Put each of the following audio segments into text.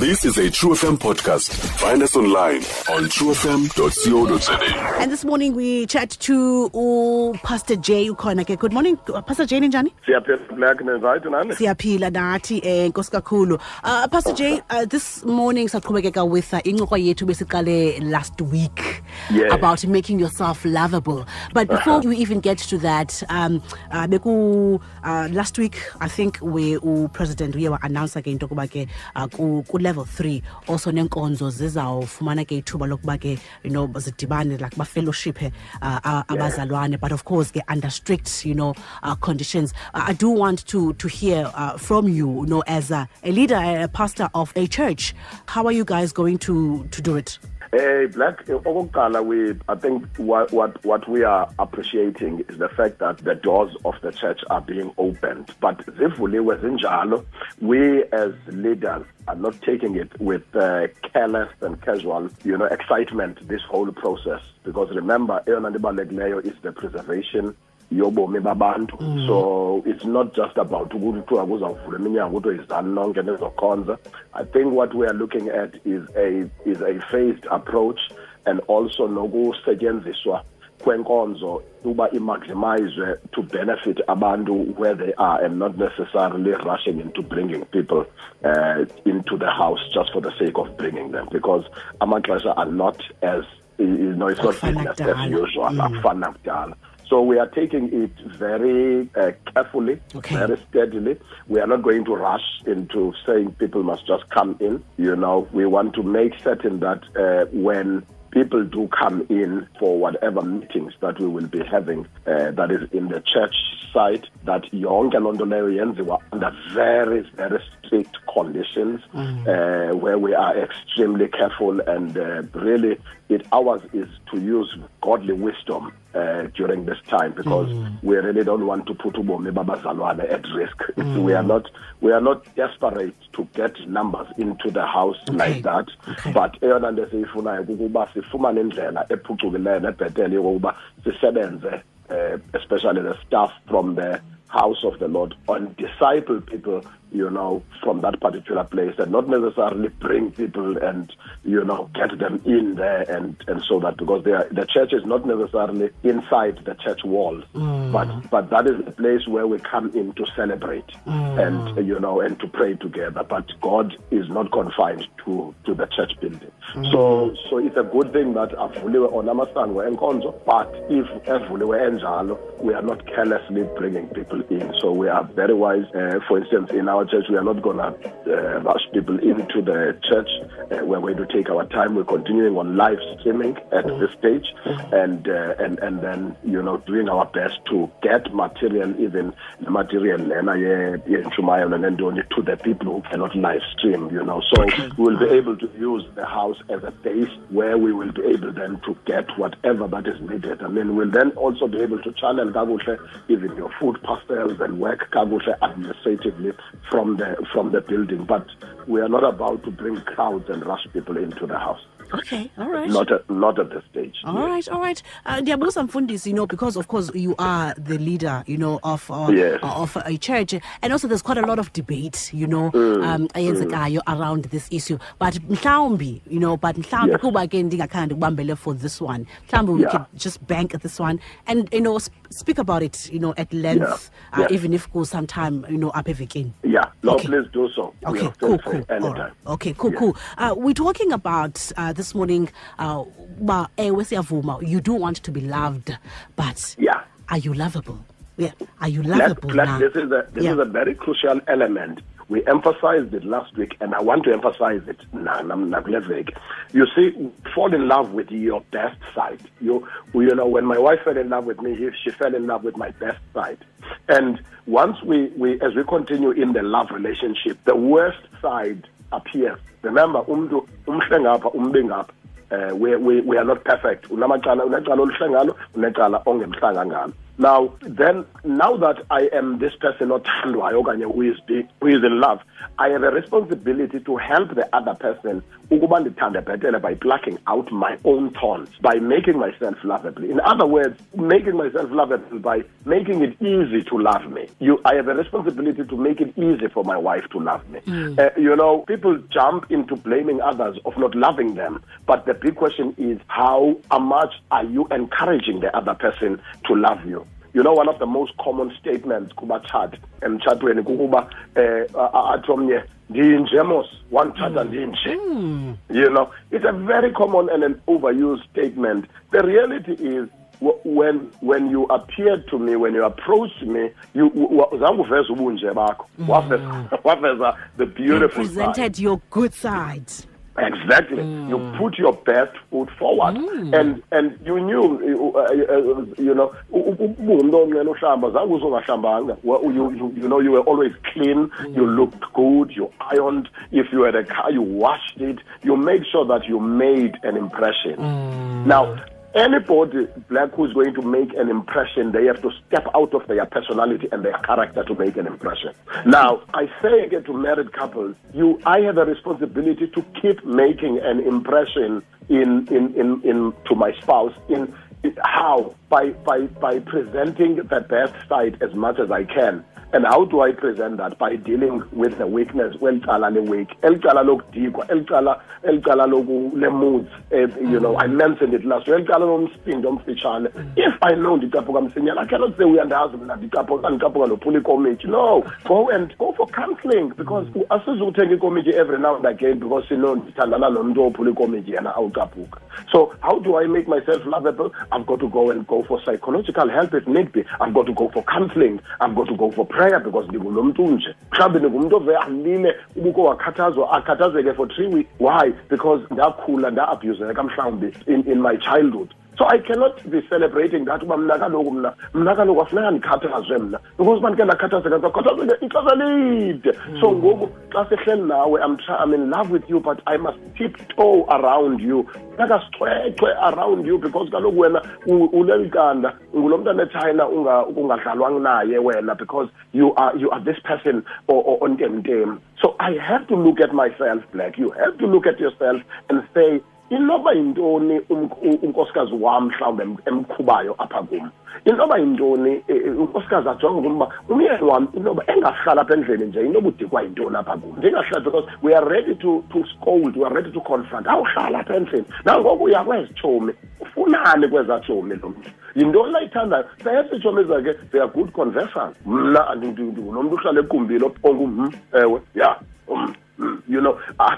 This is a True FM podcast. Find us online on truefm.co.za. And this morning we chat to uh, Pastor Jay ukhona Good morning, uh, Pastor Jay ninjani? siyaphila black nenzayithi nani Siyaphila nathi eh nkosi kakhulu. Uh, Pastor Jay, uh, this morning saqhubekeka with uh, incoko yethu besiqale last week Yeah. about making yourself lovable. But before we even get to that, um uh, beku uh, last week I think we u president uye wa announce ke into kuba ke uh, ku, ku level 3 also nenkonzo zizawufumana ke ithuba lokuba ke you know zidibane like ba fellowship uh, uh, abazalwane. But of course ke under strict you know uh, conditions. Uh, I do want to to hear uh, from you you know as a, a leader a pastor of a church how are you guys going to to do it Hey, Black, okokuqala, we, I think what, what, what we are appreciating is the fact that the doors of the church are being opened. But zivuliwe zinjalo, we as leaders are not taking it with uh, careless and casual, you know, excitement, this whole process. Because remember, nto ibalulekileyo is the preservation yobomi babantu. So it's not just about ukuthi kuthiwa kuzawuvula iminyango kuthiwe izani nonke nezokhonza. I think what we are looking at is a is a phased approach and also nokusetyenziswa kwenkonzo uba imaximizwe to benefit abantu where they are and not necessarily rushing into bringing people uh, into the house just for the sake of bringing them because amaxesha are not as you know it's not business as usual. Mm. akufana kudala so we are taking it very uh, carefully, Okay. very steadily. We are not going to rush into saying people must just come in. You know, we want to make certain that uh, when people do come in for whatever meetings that we will be having, uh, that is in the church side, that yonke loo nto leyo yenziwa under very, very strict conditions uh, where we are extremely careful and uh, really it ours is to use godly wisdom uh, during this time because we really don't want to put ubomi babazalwane at risk. It's, we are not we are not desperate to get numbers into the house like that. Okay. But eyona nto esiyifunayo kukuba sifumane indlela ephucukileyo nebhetele yokokuba sisebenze uh, especially the staff from the house of the Lord on disciple people, you know, from that particular place and not necessarily bring people and, you know, get them in there and, and so that because they are, the church is not necessarily inside the church walls, mm. but, but that is the place where we come in to celebrate mm. and, you know, and to pray together. But God is not confined to, to the church building. Mm. So, so it's a good thing that avuliwe on amasango enkonzo, but if evuliwe enjalo, we are not carelessly bringing people in. So we are very wise. Uh, for instance, in our church, we are not going to uh, rush people into the church. Uh, we're going to take our time. We're continuing on live streaming at this stage, and uh, and and then you know doing our best to get material, even the material lena ye- nentoni to the people who cannot live stream. You know, so we will be able to use the house as a base where we will be able then to get whatever that is needed. I mean, we'll then also be able to channel kakuhle even your food parcels and work kakuhle administratively from the from the building. But we are not about to bring crowds and rush people into the house. Okay all right Not at, not at this stage. All right, all right. Uh, ndiyabuza mfundisi, you know, because of course you are the leader, you know, of uh, Yes. of a church, and also there's quite a lot of debate, you know, Mm, um, ayenzekayo around this issue. But mhlawumbi, you know, but mhlawumbi Yes. kuba ke ndingakhanda ukubambele for this one. Mhlawumbi we Yeah. could just bank at this one and you know sp- speak about it, you know, at length, Yeah. Uh, Yeah. even if go sometime, you know, up again. Yeah. No, Okay. please do so. Okay, cool, cool. All right. Okay, cool, cool. Uh, we're talking about uh, this morning. Uh, ewe siyavuma, you do want to be loved, but Yeah. are you lovable? Yeah, are you lovable let, now? this is a this Yeah. is a very crucial element. We emphasized it last week, and I want to emphasize it now. You see, fall in love with your best side. You, you know, when my wife fell in love with me, she- she fell in love with my best side. And once we, we as we continue in the love relationship, the worst side appears. Remember, umntu umhle ngapha, umbi ngapha. Uh, we, we, we are not perfect. Unamacala, unecala oluhle ngalo, unecala ongemhlanga ngalo. now then now that i am this person othandwayo okanye who is, who is in love i have a responsibility to help the other person ukuba ndithande bhetele by plucking out my own thorns by making myself lovable in other words making myself lovable by making it easy to love me you i have a responsibility to make it easy for my wife to love me uh, you know people jump into blaming others of not loving them but the big question is how, much are you encouraging the other person to love you you know one of the most common statements kubatshati emtshatweni kukuba eh athi omnye ndinje mos wandithatha ndinje you know it's a very common and an overused statement. The reality is when when you appeared to me when you approached me you zange uveze ubunje bakho. Mm. Waveza waveza the You beautiful side. presented your good side. Exactly. You put your best foot forward, and and you knew, uh, uh, uh, you know, ubungumuntu onqena uhlamba zange uzongahlambanga. Well, you, you you know you were always clean. You looked good. You ironed. If you had a car, you washed it. You made sure that you made an impression. Now. Anybody black who's going to make an impression, they have to step out of their personality and their character to make an impression. Now, I say again to married couples, you, I have a responsibility to keep making an impression in, in, in, in to my spouse in, how by, by, by presenting the best side as much as I can. And how do I present that? By dealing with the weakness, welicala le-weak, elicala lokudikwa, elicala elicala le-moods, eh, you know, I mentioned it last week, elicala lomsindo omfitshane. If I know ndicaphuka msinyane, I cannot say uyandazi mna ndicaphuka ndicaphuka nophula ikomityi. No, go and go for counseling because asizukuthenga ikomityi every now and again because sino ndithandana nomntu ophula ikomityi yena awucaphuka. So how do I make myself lovable? I've got to go and go for psychological help if need be. I've got to go for counseling. I've got to go for prayer because ndingulo mntu nje. Mhlawumbi ndingumntu ove alile ubukho wakhathazwa akhathazeke for three weeks. Why? Because ndakhula nda-abuseka mhlawumbi in, in my childhood. So I cannot be celebrating that uba mna kaloku mna mna kaloku afuneka ndikhathazwe mna. Because uba ndike ndakhathazeka ndizakhathazeke ixesha lide. So ngoku xa sehleli nawe I'm, I'm in love with you but I must tiptoe around you. Funeka sichwechwe around you because kaloku wena uleli qanda ngulo mntana echina unga- ungadlalwanga naye wena because you are you are this person ontemtem. So I have to look at myself black. You have to look at yourself and say inoba yintoni um- unkosikazi wam mhlawumbi emkhubayo apha kum? Inoba yintoni eh, eh, unkosikazi ajonge ukuba umyeni wam inoba engahlala apha endlini nje inoba udikwa yintoni apha kum? Ndingahlala because we are ready to, to scold we are ready to confront. Awuhlala apha endlini nangoku uya kwezitshomi ufunani kwezatshomi lo mntu? Yintoni ayithandayo sayesitshomi zakhe they are good conversers mna ndingulo mntu uhlala ekumbini ongum ewe ya um,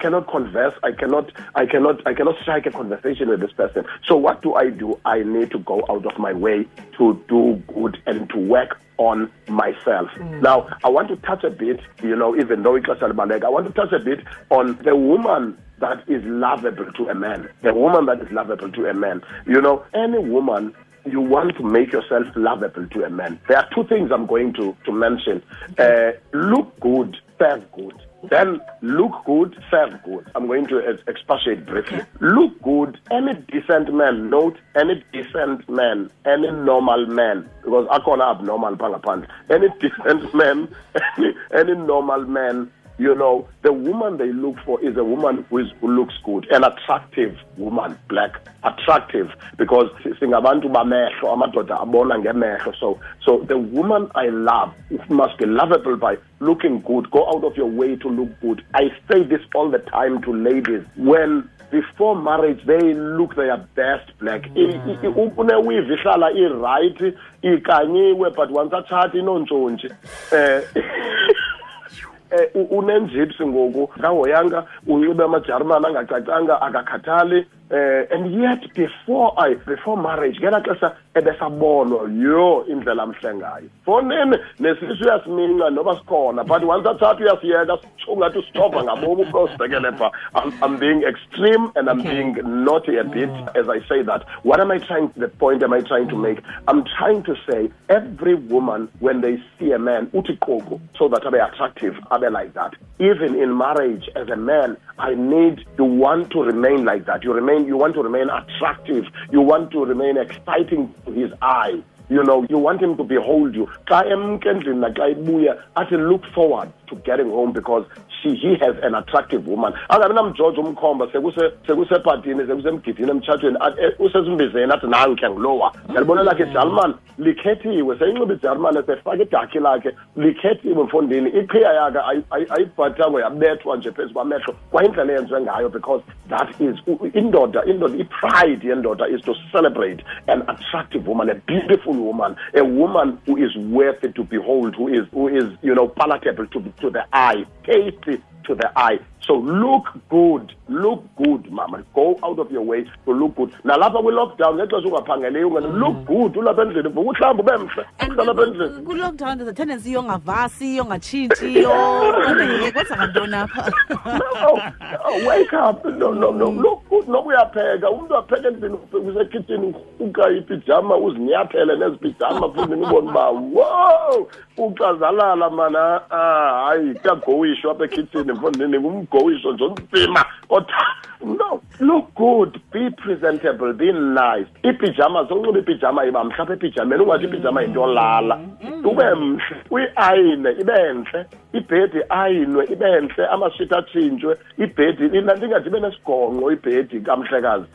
cannot converse. I cannot i cannot i cannot strike a conversation with this person. So what do i do? I need to go out of my way to do good and to work on myself. Now i want to touch a bit you know even though ixesha libaleka i want to touch a bit on the woman that is lovable to a man. The woman that is lovable to a man. You know any woman you want to make yourself lovable to a man. There are two things I'm going to, to mention. Uh, look good, serve good. Then look good, serve good. I'm going to expatiate briefly. Look good, any decent man, note any decent man, any normal man, because I can't abnormal pangapand. Any decent man, any, any normal man you know, the woman they look for is a woman who, is, who looks good, an attractive woman, black, attractive, because singabantu bamehlo, amadoda abona ngemehlo. So, so the woman I love must be lovable by looking good. Go out of your way to look good. I say this all the time to ladies. When before marriage they look their best black unewivi ihlala irayithi ikanyiwe but once atshata inontshontshe um eh u- unenjipsi ngoku kahoyanga unxibe amajarimani angacacanga akakhathali eh and yet before i before marriage ngelaa xesha ebesabonwa yho indlela amhle ngayo fonini nesisu uyasiminca noba sikhona but once athatha uyasiyeka sitsho ngathi usitova ngabomi uba usibhekele pha. I'm, i'm being extreme and i'm Okay. being naughty a bit as i say that. What am i trying the point am i trying to make? I'm trying to say every woman when they see a man uthi qoko so that abe attractive abe like that. Even in marriage as a man i need you want to remain like that. You remain you want to remain attractive. You want to remain exciting to his eye. You know you want him to behold you. Xa emke endlini look forward to getting home because she, he has an attractive woman. Angabi namjojo umkhomba sekusephatini sekusemgidini emtshatweni eh, usezimbizeni athi nanke ngulowa. Mm. Uyalibona lakhe ijalman likhethiwe. Seyinxiba ijarman sefaka idakhi lakhe likhethiwe mfondini iqhiya yakhe ayibhathangwe yabethwa nje phezu kwamehlo. Kwayindlela eyenziwe ngayo because that is indoda indoda i-pride yendoda is to celebrate an attractive woman a beautiful woman a woman who is worthy to behold who is who is you know palatable to, to the eye. Tasty to the eye. So look good look good mama. Go out of your way to look good. Nalapha kwi-lockdown ngexesha ungaphangeleyo ungene look good ulapha endlini vuka uhlamba ube mhle endlini. ku-lockdown there's a tendency yongavasi yongatshintshi kwenza ngantoni apha? Wake up. No, no, no. look good noba uyapheka umntu apheka endlini usekitchini uka ipijama uzinyathele nezi pijama futhi nibone uba wo uxazalala mana ah, hayi kuyagowishwa apha ekitchini mfondini ngumgowisho nje onzima kodwa no look good. Be presentable be nice. Iipijama sokunxiba ipijama iba mhlawumbi epijameni ungathi ipijama yinto yolala. Ube mhle uyiayine ibe ntle ibhedi ayinwe ibe ntle amashiti atshintshwe. Ibhedi nanto nesigongqo ibe nesigonqo ibhedi kamhlekazi.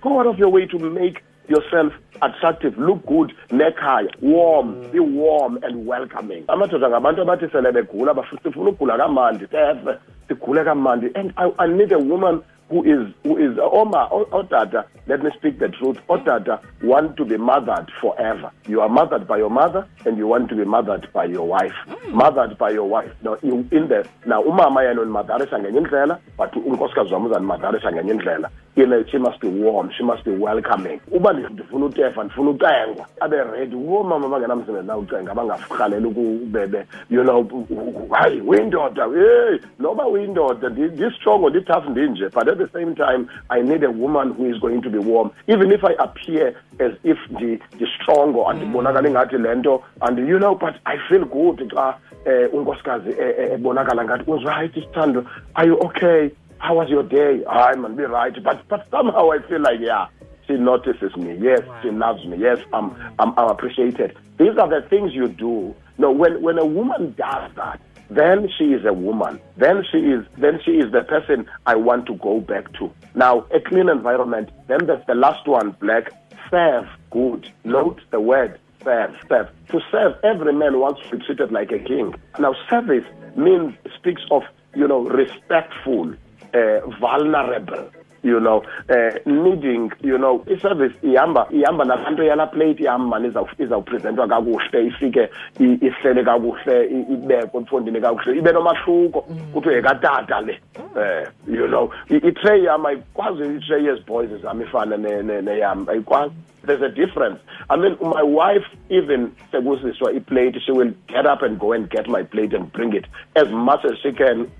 Part of your way to make yourself attractive look good nekhaya. Warm be warm and welcoming. Amadoda ngabantu abathi sele begula sifuna ukugula kamandi sefe sigule kamandi. And I, I need a woman who is who is oma odada let me speak the truth. Odada want to be mothered forever. You are mothered by your mother and you want to be mothered by your wife. Mm. mothered by your wife. Now in, in the now umama yena unimatharisha ngenye indlela but unkosikazi wam uzandimatharisha ngenye indlela you she must be warm she must be welcoming. Uba ndifuna utefa ndifuna ucengwa abe ready woomama bangenamsebenzi na ucenga abangarhaleli ukubebe you know hayi uyindoda hey noba uyindoda ndistrongo nditough ndinje but at the same time i need a woman who is going to be warm. Even if i appear as if ndistrongo andibonakali ngathi le nto and you know but i feel good xa um unkosikazi ebonakala ngathi uzirayithi sithando are you okay how was your day? I man, be right. But but somehow I feel like yeah, she notices me. Yes, wow. she loves me. Yes, I'm, I'm I'm appreciated. These are the things you do. No, when when a woman does that, then she is a woman. Then she is then she is the person I want to go back to. Now, a clean environment. Then there's the last one, black. Serve good. Note the word serve. Serve. To serve, every man wants to be treated like a king. Now, service means speaks of you know respectful uh, vulnerable you know uh, needing you know iservice ihamba ihamba nabantu yala plate yam mani izawuprezentwa kakuhle ifike ihlele kakuhle ibekwe emfondini kakuhle ibe nomahluko kuthiwe yekatata le um you know. Itray yam ayikwazi itray yeziboys zam ifana neyam ayikwazi there's a difference. I mean, my wife, even sekusiswa plate, she will get up and go and get my plate and bring it as much as she can.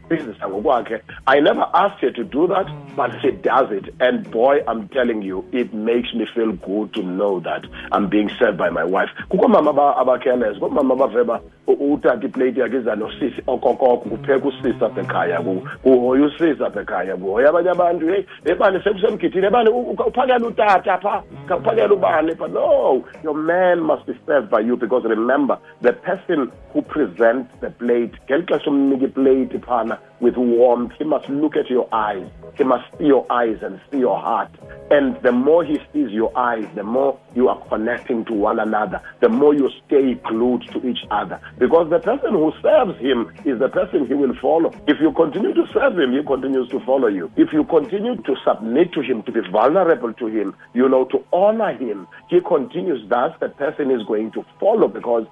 I never asked her to do that, but she does it. And boy, I'm telling you, it makes me feel good to know that I'm being served by my wife. Kukho mama abakeles, kukho mama abaveba uthatha iplate yakhe iza nosisi no, your man must be served by you because remember, the person who presents the plate, plate with warmth, he must look at your eyes. He must see your eyes and see your heart. And the more he sees your eyes, the more you are connecting to one another, the more you stay glued to each other. Because the person who serves him is the person he will follow. If you continue to serve him, he continues to follow you. If you continue to submit to him, to be vulnerable to him, you know, to honor him, he continues. That's the person is going to follow because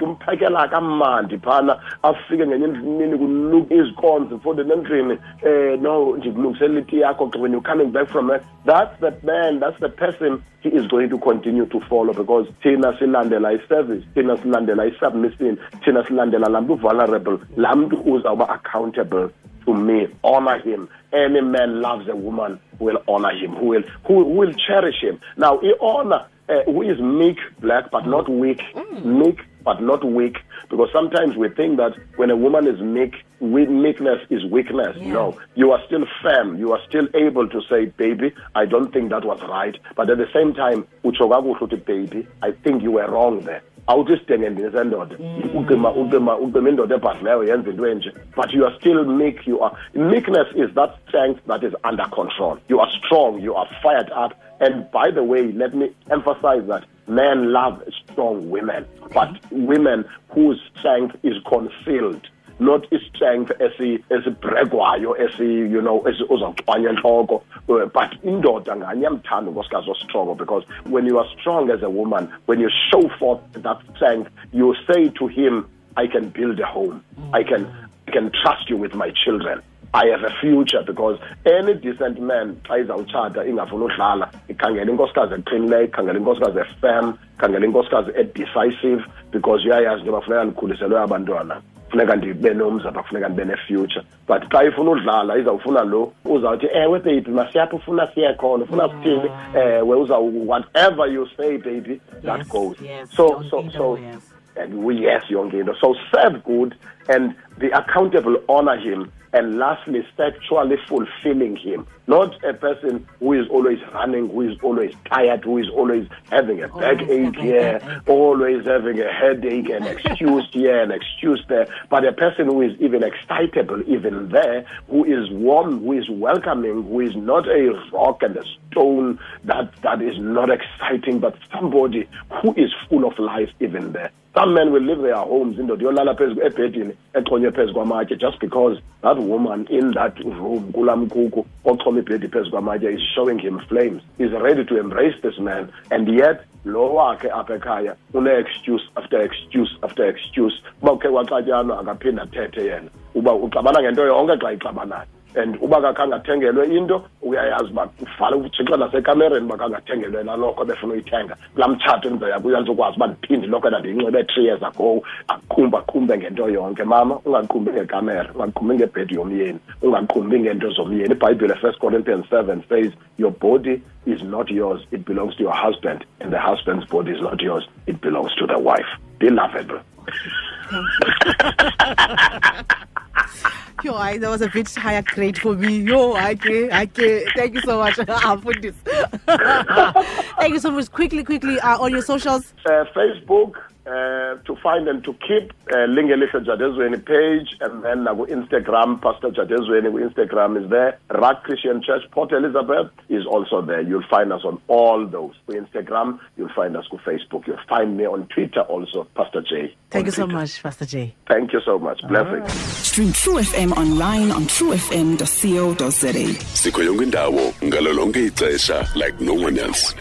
mntu umsevayo laa mntu umthengela laa plate okwakutya laa mntu umphekela kamandi phana afike ngenye imini kuluka izikonzi mfondini endlini um no ndikulungiselela iti yakho when you're coming back from that that's the man that's the person he is going to continue to follow because thina silandela i-service thina silandela i-submission thina silandela laa mntu vulnerable laa mntu uzawuba accountable to me. Honor him. Any man loves a woman who will honor him who will who, who will cherish him. Now i honor uh, who is meek black but not weak mm. meek but not weak. Because sometimes we think that when a woman is meek, meekness is weakness. Yeah. No, you are still firm. You are still able to say, baby, I don't think that was right. But at the same time, utsho kakuhle uthi, baby, I think you were wrong there. Awuthi sidengendini sendoda mm. ucima ucima ucima indoda ebhadlileyo yenza into enje. But you are still meek you are meekness is that strength that is under control. You are strong you are fired up. And by the way let me emphasize that men love strong women. But women whose strength is concealed not istrength esi esibhrekwayo esi you as a you know uzawuxwanya entloko Uh, but indoda nganye iyamthanda unkosikazi ostrong because when you are strong as a woman when you show forth that strength you say to him i can build a home. I can i can trust you with my children. I have a future. Because any decent man xa izawutshata ingafuni udlala ikhangela inkosikazi eqinileyo ikhangela inkosikazi efirm ikhangela inkosikazi edecisive because uyayazi into yoba funeka ndikhuliselwe abantwana funeka ndibe nomzi kufuneka ndibe ne-future. But xa ifuna udlala izawufuna lo uzawuthi ewe baby masiyapha ufuna siye khona ufuna sithini? Ewe uzau whatever you say baby that Yes, goes. yes, so so so yes. and we yes yonke into. So serve good and be accountable honor him and lastly sexually fulfilling him. Not a person who is always running who is always tired who is always having a backache here always having a headache and excuse here and excuse there. But a person who is even excitable even there who is warm who is welcoming who is not a rock and a stone that that is not exciting but somebody who is full of life even there. Some men will leave their homes indoda yolala phezu ebhedini exhonywe phezu kwamatye just because that woman in that room kulaa mkuku oxhoma ibhedi phezu kwamatye is showing him flames. Is ready to embrace this man and yet lo wakhe apha ekhaya une-excuse after excuse after excuse uba ukhe kwaxatyanwa akaphinde athethe yena. Uba uxabana ngento yonke xa ixabanayo and uba kakhange athengelwe into uyayazi uba kufale ujikela nasekamereni uba kangathengelwe naloko ebefuna uyithenga. Kulaa mtshato endizaya kuyo uba ndiphinde lokho endandiyinxibe three years ago. Aqhumbe aqhumbe ngento yonke mama. Ungaqhumbi ngekamera ungaqhumbi ngebhedi yomyeni ungaqhumbi ngento zomyeni. Ibhayibhile first corinthians seven says your body is not yours it belongs to your husband and the husband's body is not yours it belongs to the wife. Be lovable Yo, I, that was a bit higher grade for me. Yo, okay, okay. Thank you so much. I'll put this. Thank you so much. Quickly, quickly, uh, on your socials. uh, Facebook uh, to find and to keep uh, Lingelihle Jadezweni page and then uh, Instagram, Pastor Jadezweni Instagram is there. Rock Christian Church, Port Elizabeth is also there. You'll find us on all those. Instagram, you'll find us on Facebook. You'll find me on Twitter also, Pastor J. Thank you so Twitter. Much, Pastor J. Thank you so much. Blessings. Stream True FM online on truefm.co.za. sikho yonke indawo ngalo ixesha like no one else